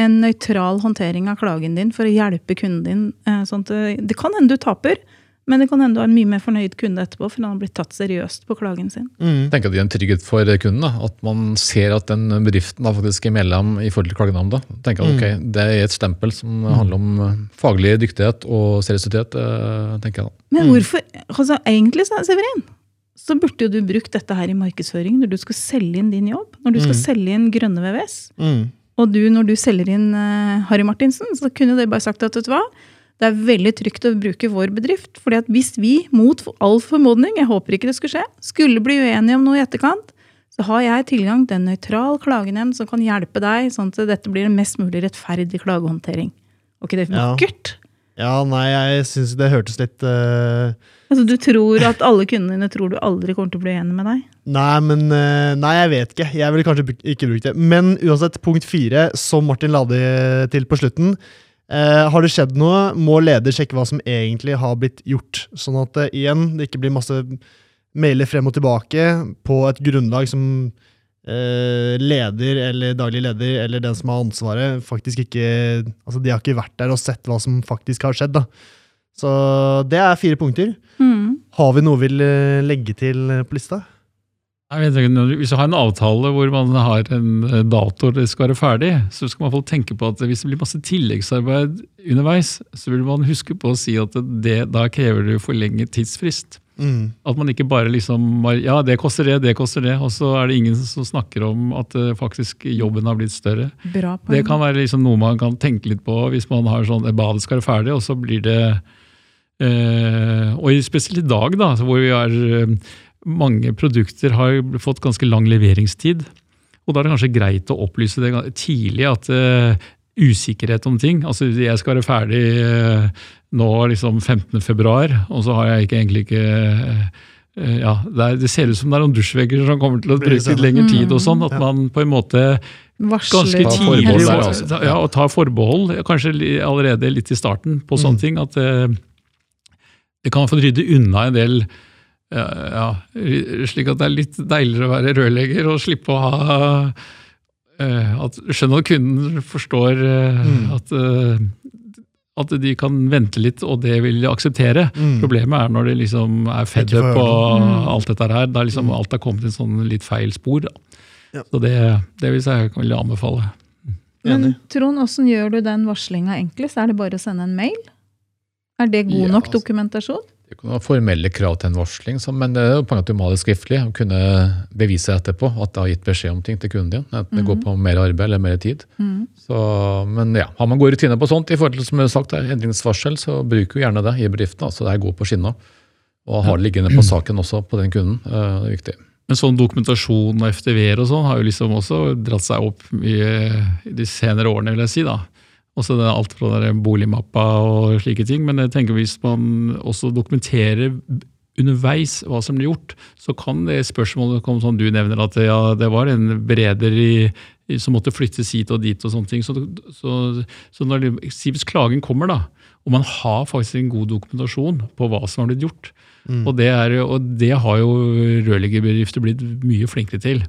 en nøytral håndtering av klagen din for å hjelpe kunden din. eh, Sånn at det, det kan hende du taper, men det kan hende du har en mye mer fornøyd kunde etterpå, for han har blitt tatt seriøst på klagen sin. Mm. Tenker at Det gir en trygghet for kunden. da, At man ser at den bedriften da faktisk er medlem i forhold til klagenemnda. Tenker at ok, Det er et stempel som handler om eh, faglig dyktighet og seriøsitet. eh, tenker jeg da. Men Mm. hvorfor altså Egentlig, Severin, så burde jo du brukt dette her i markedsføring når du skal selge inn din jobb. Når du skal Mm. selge inn grønne VVS. Mm. Og du, når du selger inn uh, Harry Martinsen, så kunne du bare sagt at vet du hva, det er veldig trygt å bruke vår bedrift. fordi at hvis vi, mot all formodning, jeg håper ikke det skulle skje, skulle bli uenige om noe i etterkant, så har jeg tilgang til en nøytral klagenemnd som kan hjelpe deg, sånn at dette blir en mest mulig rettferdig klagehåndtering. Var ikke det Ja. vakkert? Ja, nei, jeg syns det hørtes litt uh... Altså, Du tror at alle kundene dine tror du aldri kommer til å bli enig med deg? Nei, men uh, Nei, jeg vet ikke. Jeg ville kanskje ikke brukt det. Men uansett, punkt fire, som Martin la det til på slutten. Eh, har det skjedd noe, må leder sjekke hva som egentlig har blitt gjort. Sånn at eh, igjen, det ikke blir masse mailer frem og tilbake på et grunnlag som eh, leder eller daglig leder eller den som har ansvaret, faktisk ikke Altså, de har ikke vært der og sett hva som faktisk har skjedd, da. Så det er fire punkter. Mm. Har vi noe vi vil eh, legge til eh, på lista? Jeg vet ikke, Hvis du har en avtale hvor man har en eh, dato det skal være ferdig, så skal man få tenke på at hvis det blir masse tilleggsarbeid underveis, så vil man huske på å si at det, da krever det forlenget tidsfrist. Mm. At man ikke bare liksom Ja, det koster det, det koster det, og så er det ingen som snakker om at eh, faktisk jobben har blitt større. Bra. Det kan være liksom noe man kan tenke litt på hvis man har sånn eh, badet skal være ferdig, og så blir det eh, Og spesielt i dag, da, hvor vi er eh, mange produkter har fått ganske lang leveringstid. Og da er det kanskje greit å opplyse det tidlig at uh, usikkerhet om ting Altså jeg skal være ferdig uh, nå liksom 15. februar, og så har jeg ikke, egentlig ikke eh, ja, det, er, det ser ut som det er noen dusjvegger som kommer til å bruke litt lengre tid. og sånn, At man på en måte Varsler ganske tidlig. altså. ja, og tar forbehold, kanskje allerede litt i starten på sånne Mm. ting. At det, det kan få rydde unna en del ja, ja, Slik at det er litt deiligere å være rørlegger og slippe å ha eh, at, skjønner at kunden forstår eh, Mm. at, eh, at de kan vente litt, og det vil de akseptere. Mm. Problemet er når det liksom er fed up og alt dette her. Da er liksom Mm. alt har kommet i en sånn litt feil spor. Da. Ja. Så det, det vil jeg vil anbefale. Men Trond, hvordan gjør du den varslinga enklest? Er det bare å sende en mail? Er det god Ja, nok altså. dokumentasjon? Det er ikke noen formelle krav til en varsling, men det er jo poenget at du må ha det skriftlig. og Kunne bevise etterpå at det har gitt beskjed om ting til kunden din. Enten det går på mer arbeid eller mer tid. Mm. Så, men ja, Har man gode rutiner på sånt, i forhold til som jeg har sagt, her, endringsvarsel, så bruk jo gjerne det i bedriften. altså Det er god på skinna. Og har det liggende på saken også på den kunden. eh, Det er viktig. Men sånn dokumentasjon og FTV-er og sånn har jo liksom også dratt seg opp i de senere årene, vil jeg si. da. Også det, alt fra der boligmappa og slike ting. Men jeg tenker hvis man også dokumenterer underveis hva som blir gjort, så kan det spørsmålet komme som du nevner, at ja, det var en bereder i, som måtte flyttes hit og dit og sånne ting. Så, så, så når hvis klagen kommer, da, og man har faktisk en god dokumentasjon på hva som har blitt gjort, Mm. og, det er, og det har jo rørleggerbedrifter blitt mye flinkere til.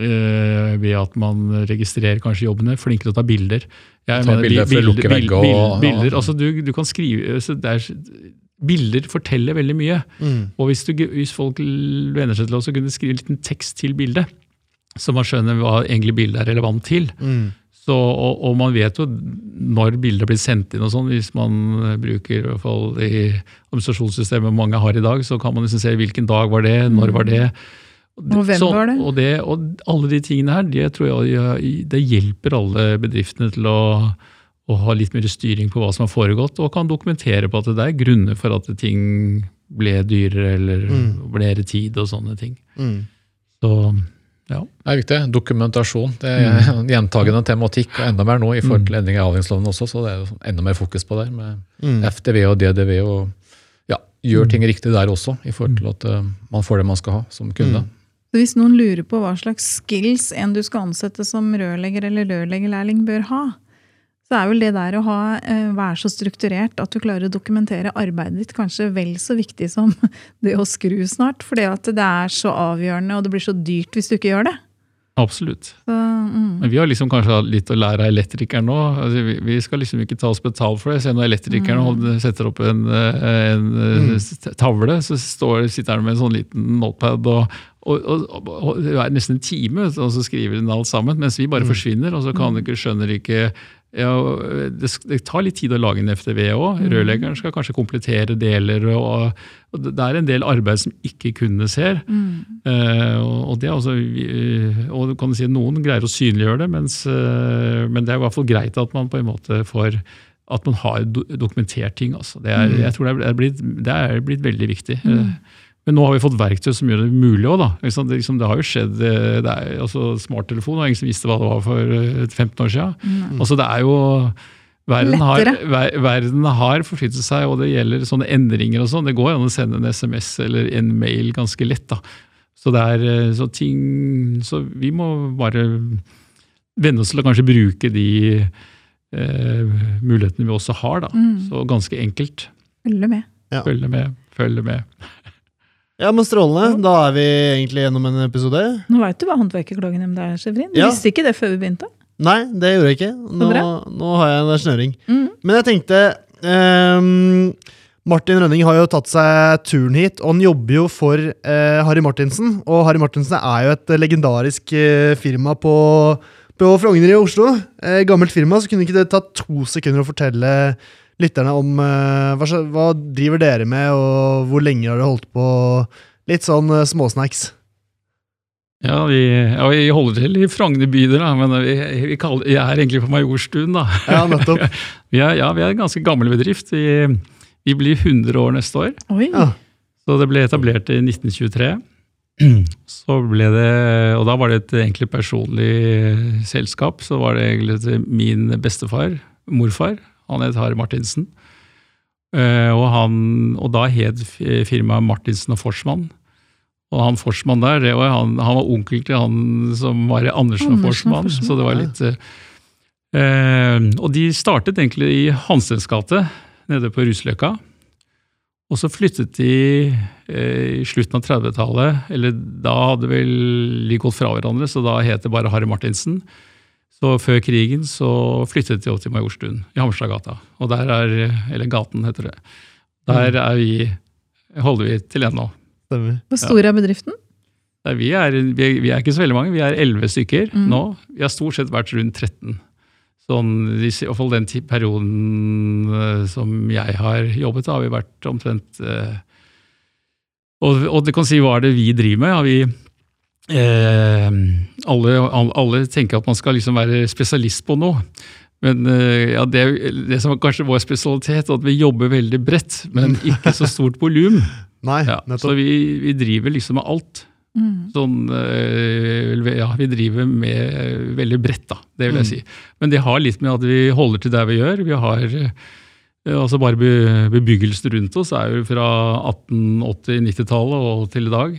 Eh, ved at man registrerer kanskje jobbene, flinkere til å ta bilder. Jeg Ta bilder for å lukke vegger og- bil- bilder, altså du, du kan skrive, så det er, Bilder forteller veldig mye. Mm. Og hvis, du, hvis folk venner seg til å kunne skrive en liten tekst til bildet, så man skjønner hva egentlig bildet er relevant til, Mm. Så, og, og man vet jo når bildet blir sendt inn og sånn, hvis man bruker i hvert fall i administrasjonssystemet mange har i dag, så kan man liksom se hvilken dag var det, når var det. Så- det? Og, det? og alle de tingene her, det tror jeg det hjelper alle bedriftene til å, å ha litt mer styring på hva som har foregått, og kan dokumentere på at det er grunner for at ting ble dyrere eller Mm. ble tid og sånne ting. Mm. Så ja. Det er viktig. Dokumentasjon. Det er en gjentagende tematikk, og enda mer nå i forhold til endring i avhengighetsloven også, så det er jo enda mer fokus på det. Med Mm. FDV og DDV og ja, gjør ting riktig der også, i forhold til at uh, man får det man skal ha som kunde. Mm. Så hvis noen lurer på hva slags skills en du skal ansette som rørlegger eller rørleggerlærling bør ha, så er vel det der å ha, eh, være så strukturert at du klarer å dokumentere arbeidet ditt kanskje vel så viktig som det å skru snart. For det at det er så avgjørende, og det blir så dyrt hvis du ikke gjør det. Absolutt. Så, mm. Men vi har liksom kanskje litt å lære av elektrikeren nå. Altså, vi, vi skal liksom ikke ta oss betalt for det. Se når elektrikeren mm. setter opp en, eh, en mm. tavle, så står, sitter han med en sånn liten notepad og, og, og, og det er nesten en time, og så skriver den alt sammen. Mens vi bare forsvinner, og så kan ikke, skjønner ikke ja, det, det tar litt tid å lage en FTV òg. Rørleggeren skal kanskje komplettere deler. Og, og det er en del arbeid som ikke kundene ser. Mm. og, og det er altså, vi- og du si Noen greier å synliggjøre det, mens, uh, men det er i hvert fall greit at man på en måte får at man har do, dokumentert ting. Altså. Det, er, jeg tror det er, blitt, det er blitt veldig viktig. Eh, Men nå har vi fått verktøy som gjør det mulig òg. Det, liksom, det har jo skjedd eh, det er, altså, Smarttelefon var ingen som visste hva det var for eh, 15 år siden. Altså, det er jo Verden har, ver, verden har forflyttet seg, og det gjelder sånne endringer og sånn. Det går an å sende en SMS eller en mail ganske lett. da. Så det er eh, så ting Så vi må bare venne oss til å kanskje bruke de eh, mulighetene vi også har, da. Mm. Så ganske enkelt. Følge med. Ja. Følge med, følge med. Ja, men strålende. Da er vi egentlig gjennom en episode. Nå veit du hva Håndverkerklagenemnda er, Sjefrin. Du Ja. visste ikke det før vi begynte. Nei, det gjorde jeg ikke. Nå, nå har jeg en snøring. Mm. Men jeg tenkte um, Martin Rønning har jo tatt seg turen hit, og han jobber jo for uh, Harry Martinsen. Og Harry Martinsen er jo et legendarisk uh, firma på, på Frogner i Oslo. Uh, gammelt firma, så kunne ikke det tatt to sekunder å fortelle lytterne om eh, hva, hva driver dere med, og hvor lenge har dere holdt på? Litt sånn eh, småsnacks. Ja, vi, ja, vi holder til i Frogner bydel, men vi, vi, kaller, jeg er egentlig på Majorstuen. da. Ja, nettopp. Vi er, ja, vi er en ganske gammel bedrift. Vi, vi blir 100 år neste år. Oi. Ja. Så det ble etablert i 1923. Så ble det, og da var det et egentlig personlig selskap. Så var det egentlig min bestefar, morfar. Han het Harry Martinsen. Eh, Og, han, og da het fi- firmaet Martinsen og Forsmann. Og han Forsmann der, det var, han, han var onkel til han som var Andersen Andersen og Forsmann. Forsmann, Så det var litt eh, eh, Og de startet egentlig i Hansens gate, nede på Rusløkka. Og så flyttet de eh, i slutten av 30-tallet, eller da hadde vel de gått fra hverandre, så da het det bare Harry Martinsen. Så før krigen så flyttet de opp til Majorstuen, i Hammerstadgata. Og der er, eller gaten heter det. Der er vi, holder vi til ennå. Hvor stor er bedriften? Ja. vi, er, vi, er, vi er ikke så veldig mange, vi er 11 stykker Mm. nå. Vi har stort sett vært rundt 13. Sånn, i hvert fall den perioden eh, som jeg har jobbet, da har vi vært omtrent eh, og, og du kan si hva er det vi driver med? Ja, vi, eh, alle, alle, tenker at man skal liksom være spesialist på noe. Men eh, ja, det, det som er kanskje vår spesialitet, at vi jobber veldig bredt, men ikke så stort volum. Ja, så vi, vi driver liksom med alt. Mm. Sånn, eh, ja, vi driver med eh, veldig bredt, da, det vil jeg Mm. si. Men det har litt med at vi holder til der vi gjør. Vi har eh, altså Bare be- bebyggelsen rundt oss er jo fra 1880-90-tallet og til i dag.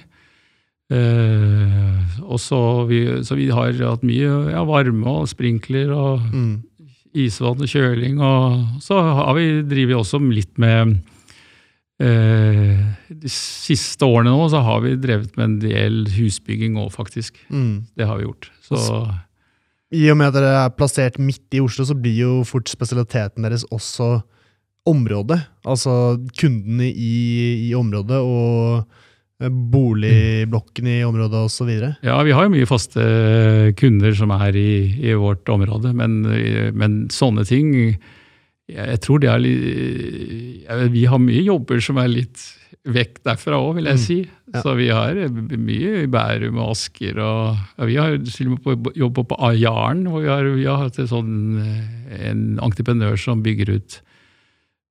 Eh, og så vi, så vi har hatt mye ja, varme og sprinkler og Mm. isvann og kjøling. Og så har vi drevet også litt med eh, De siste årene nå så har vi drevet med en del husbygging òg, faktisk. Mm. Det har vi gjort. Så I og med at dere er plassert midt i Oslo, så blir jo fort spesialiteten deres også området. Altså kundene i, i området, og boligblokkene i området osv.? Ja, vi har jo mye faste kunder som er i, i vårt område, men, men, sånne ting Jeg tror det er litt Vi har mye jobber som er litt vekk derfra òg, vil jeg Mm. si. Ja. Så vi har mye i Bærum og Asker. Og, ja, vi har til og med på jobb på Jaren, hvor vi har, vi har hatt sånn, eh, en entreprenør som bygger ut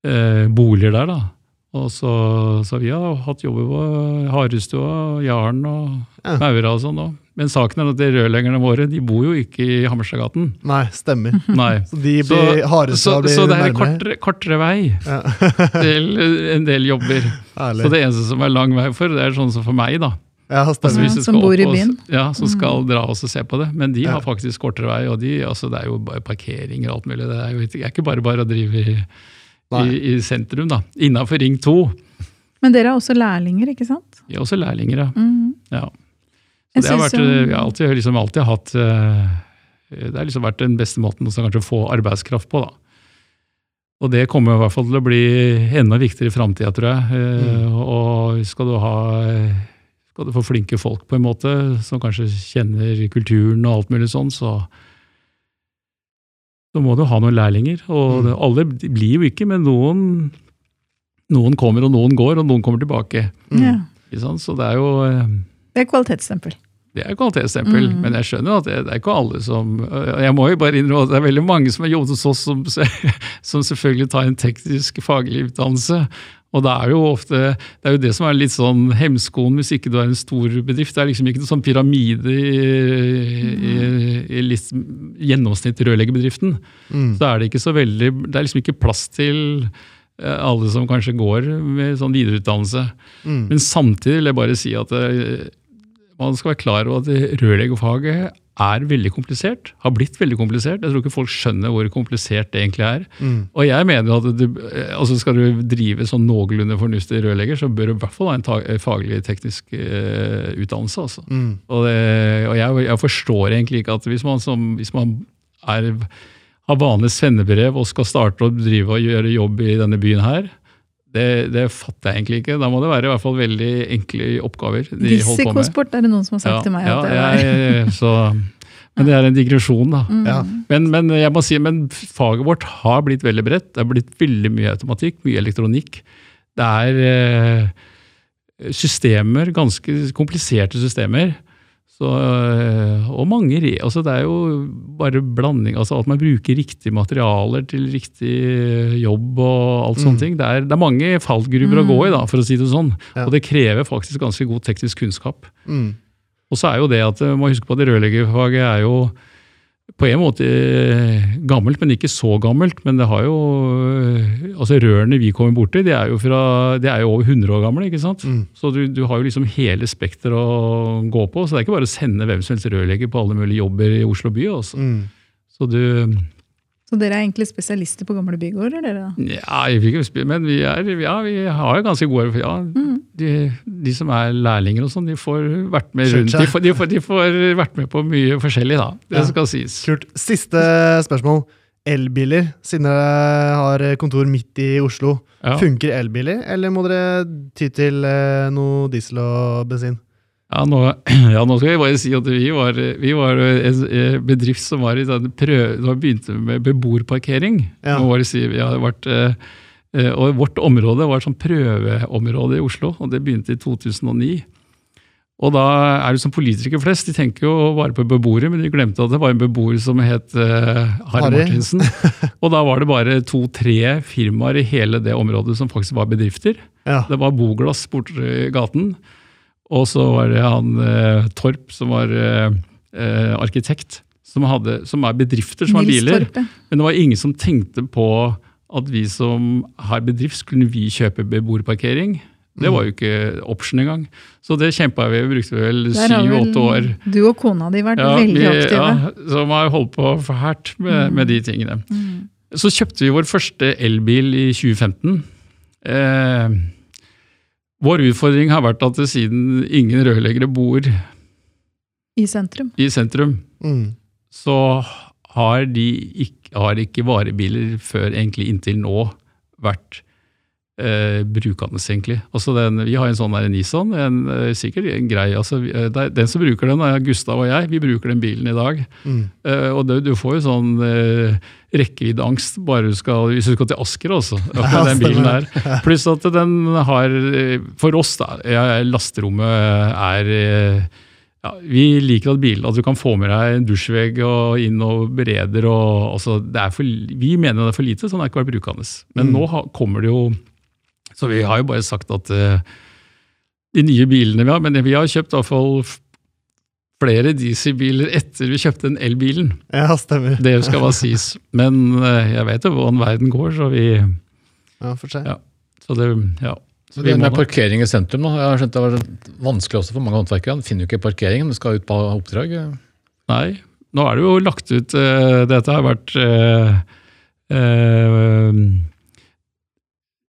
eh, boliger der. da. Og så, så vi har hatt jobber på Harestua, Jaren og Ja. Maura og sånn òg. Men saken er at de rørleggerne våre de bor jo ikke i Hammerstadgaten. Nei, stemmer. Nei. Så de blir så, blir så det er kortere, kortere vei Ja. til en del jobber. Ærlig. Så det eneste som er lang vei for, det er sånn som for meg, da. ja, Altså, du som bor i og- byen. Ja, som skal dra oss og se på det. Men de Ja. har faktisk kortere vei, og de, altså, det er jo bare parkeringer og alt mulig. Det er jo ikke- det er ikke bare bare å drive i, i, i sentrum, da. Innafor Ring 2. Men dere er også lærlinger, ikke sant? Vi er også lærlinger, ja. Mhm. ja. Så det har vært, jo- vi har alltid, liksom, alltid hatt eh, Det har liksom vært den beste måten å kanskje få arbeidskraft på, da. Og det kommer i hvert fall til å bli enda viktigere i framtida, tror jeg. Mm. Og skal du ha skal du få flinke folk på en måte, som kanskje kjenner kulturen og alt mulig sånn, så så må du ha noen lærlinger. Og Mm. alle blir jo ikke, men noen, noen kommer og noen går, og noen kommer tilbake. Mm. Ja. Så det er jo eh, Det er kvalitetsstempel. det er kvalitetsstempel, Mm. men jeg skjønner at det, det er ikke alle som Jeg må jo bare innrømme at det er veldig mange som har jobbet hos oss som, som selvfølgelig tar en teknisk faglig utdannelse. Og det er jo ofte det er jo det som er litt sånn hemskoen hvis ikke du er en stor bedrift. Det er liksom ikke noen sånn pyramide i, i, i litt gjennomsnitt rørleggerbedriften. Mm. Så er det ikke så veldig Det er liksom ikke plass til eh, alle som kanskje går med sånn videreutdannelse. Mm. Men samtidig vil jeg bare si at det, man skal være klar over at rørleggerfaget er veldig komplisert. Har blitt veldig komplisert. Jeg tror ikke folk skjønner hvor komplisert det egentlig er. Mm. Og jeg mener at du, eh, altså skal du drive sånn noenlunde fornuftig rørlegger, så bør du i hvert fall ha en eh, faglig teknisk uh, utdannelse. Altså. Mm. Og, det, og jeg, jeg forstår egentlig ikke at hvis man, som, hvis man er, har vanlig svennebrev og skal starte å drive og gjøre jobb i denne byen her, det, det fatter jeg egentlig ikke. Da må det være i hvert fall veldig enkle oppgaver. de holder på med. Risikosport er det noen som har sagt til meg. Ja, at det er. jeg, så, men det er en digresjon, da. Mm. Ja. Men, men jeg må si, men faget vårt har blitt veldig bredt. Det har blitt veldig mye automatikk, mye elektronikk. Det er eh, systemer, ganske kompliserte systemer. Så, eh, og mange altså Det er jo bare blanding, altså at man bruker riktige materialer til riktig jobb og alt Mm. sånne ting. Det er, det er mange fallgruver å gå i, da, for å si det sånn. Ja. Og det krever faktisk ganske god teknisk kunnskap. Mm. Og så er jo det at eh, man må huske på at rørleggerfaget er jo på en måte eh, gammelt, men ikke så gammelt. Men det har jo eh, Altså rørene vi kommer borti, de er jo, fra, det er jo over 100 år gamle. ikke sant? Mm. Så du, du har jo liksom hele spekteret å gå på. Så det er ikke bare å sende hvem som helst rørlegger på alle mulige jobber i Oslo by. Også. Mm. Så du Så dere er egentlig spesialister på gamle bygårder? dere da? Ja, men vi, er, ja, vi har jo ganske gode ja, Mm. de, de som er lærlinger og sånn, de får vært med rundt. De får, de, får, de får vært med på mye forskjellig, da. Det Ja. skal sies. Kult. Siste spørsmål. Elbiler, siden dere har kontor midt i Oslo. Ja. Funker elbiler, eller må dere ty til eh, noe diesel og bensin? Ja, nå, ja, nå skal jeg bare si at vi var, vi var en en bedrift som var i prøv, begynte med beboerparkering. Ja. Si, vi har vært, eh, eh, og vårt område var et sånn prøveområde i Oslo, og det begynte i 2009. Og da er det som politikere flest, de tenker jo bare på beboere, men de glemte at det var en beboer som het uh, Harry. Martinsen. og da var det bare to-tre firmaer i hele det området som faktisk var bedrifter. Ja. Det var Boglass borte i gaten. Og så var det han eh, Torp, som var eh, eh, arkitekt. Som, hadde, som er bedrifter som har biler. Torpe. Men det var ingen som tenkte på at vi som har bedrift, skulle vi kjøpe beboerparkering. Det var jo ikke option engang. Så det kjempa vi. Brukte vel syv-åtte år. Du og kona di vært Ja, veldig aktive. Ja, som har holdt på fælt med, med de tingene. Mm. Så kjøpte vi vår første elbil i 2015. Eh, vår utfordring har vært at det siden ingen rørleggere bor I sentrum. i sentrum, Mm. så har, de ikke, har ikke varebiler før egentlig inntil nå vært eh, brukende, egentlig. Altså den, vi har en sånn der Nissan, en, eh, sikkert en grei altså, eh, det er- Den som bruker den, er Gustav og jeg. Vi bruker den bilen i dag. Mm. Eh, og det, du får jo sånn eh, rekkeviddeangst bare du skal, hvis du skal til Asker med den bilen der. Pluss at den har, eh, for oss da, lasterommet er ja, Vi liker at bilen, at du kan få med deg en dusjvegg og inn og bereder. og altså, det for, Vi mener det er for lite, så den er ikke vært brukende. Men Mm. nå kommer det jo Så vi har jo bare sagt at uh, de nye bilene vi har Men vi har kjøpt i hvert fall flere dieselbiler etter vi kjøpte den elbilen. Ja, stemmer. Det skal bare sies. Men uh, jeg vet jo hvordan verden går, så vi Ja, for seg. Ja. Så det, ja. Så Det med parkering i sentrum, da. Jeg har skjønt det var vanskelig også for mange håndverkere. De finner jo ikke parkering når de skal ut på oppdrag. Nei, nå er det jo lagt ut uh, Dette har vært uh,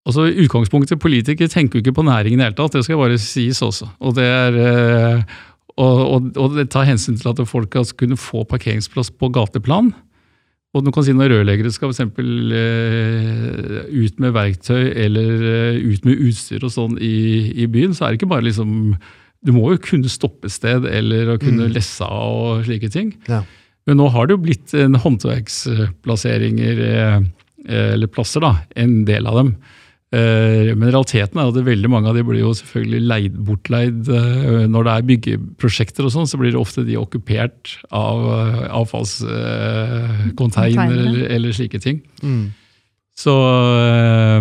Altså Utgangspunktet politikere tenker jo ikke på næringen i det hele tatt, det skal bare sies også. Og det, er, eh, og, og, og det tar hensyn til at folk skal kunne få parkeringsplass på gateplan. Og du kan si Når rørleggere skal eksempel, eh, ut med verktøy eller eh, ut med utstyr og sånn i, i byen, så er det ikke bare liksom Du må jo kunne stoppe sted eller kunne Mm. lesse av og slike ting. Ja. Men nå har det jo blitt en håndverksplasseringer, eh, eller plasser, da, en del av dem. Eh, Men realiteten er at det veldig mange av de blir jo selvfølgelig leid, bortleid. eh, Når det er byggeprosjekter og sånn, så blir det ofte de okkupert av avfallskonteiner eller, eller slike ting. Mm. Så, eh,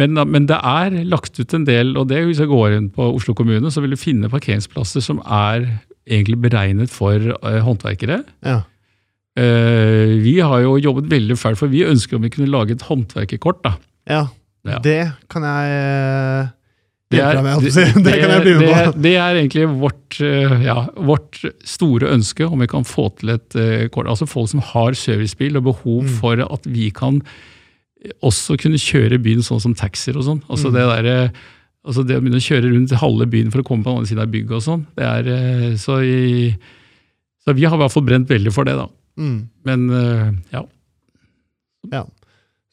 men, men det er lagt ut en del, og det hvis jeg går inn på Oslo kommune, så vil du finne parkeringsplasser som er egentlig beregnet for eh, håndverkere. Ja. Eh, vi har jo jobbet veldig fælt, for vi ønsker om vi kunne lage et håndverkerkort. da. ja. Ja. Det kan jeg eh, Det er. Det det, det er egentlig vårt, eh, ja, vårt store ønske, om vi kan få til et eh, kort. Altså folk som har servicebil og behov Mm. for at vi kan også kunne kjøre byen sånn som taxier og sånn. Altså Mm. det der, altså det å begynne å kjøre rundt halve byen for å komme på den andre siden av bygget og sånn, det er eh, så, i, så vi har i hvert fall brent veldig for det, da. Mm. Men ja. ja,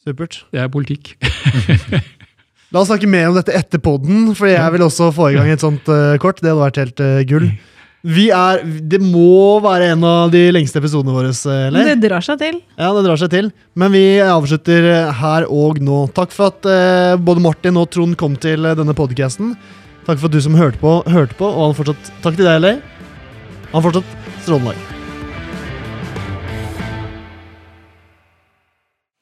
Supert. det er politikk. La oss snakke mer om dette etter podden, for jeg vil også få i gang et sånt uh, kort. Det hadde vært helt uh, gull. Vi er, Det må være en av de lengste episodene våre, eh, eller? Det drar seg til. Ja, det drar seg til. Men vi avslutter her og nå. Takk for at uh, både Martin og Trond kom til denne podcasten. Takk for at du som hørte på, hørte på. Og han fortsatt, takk til deg, Leir. Han fortsatt strålende dag.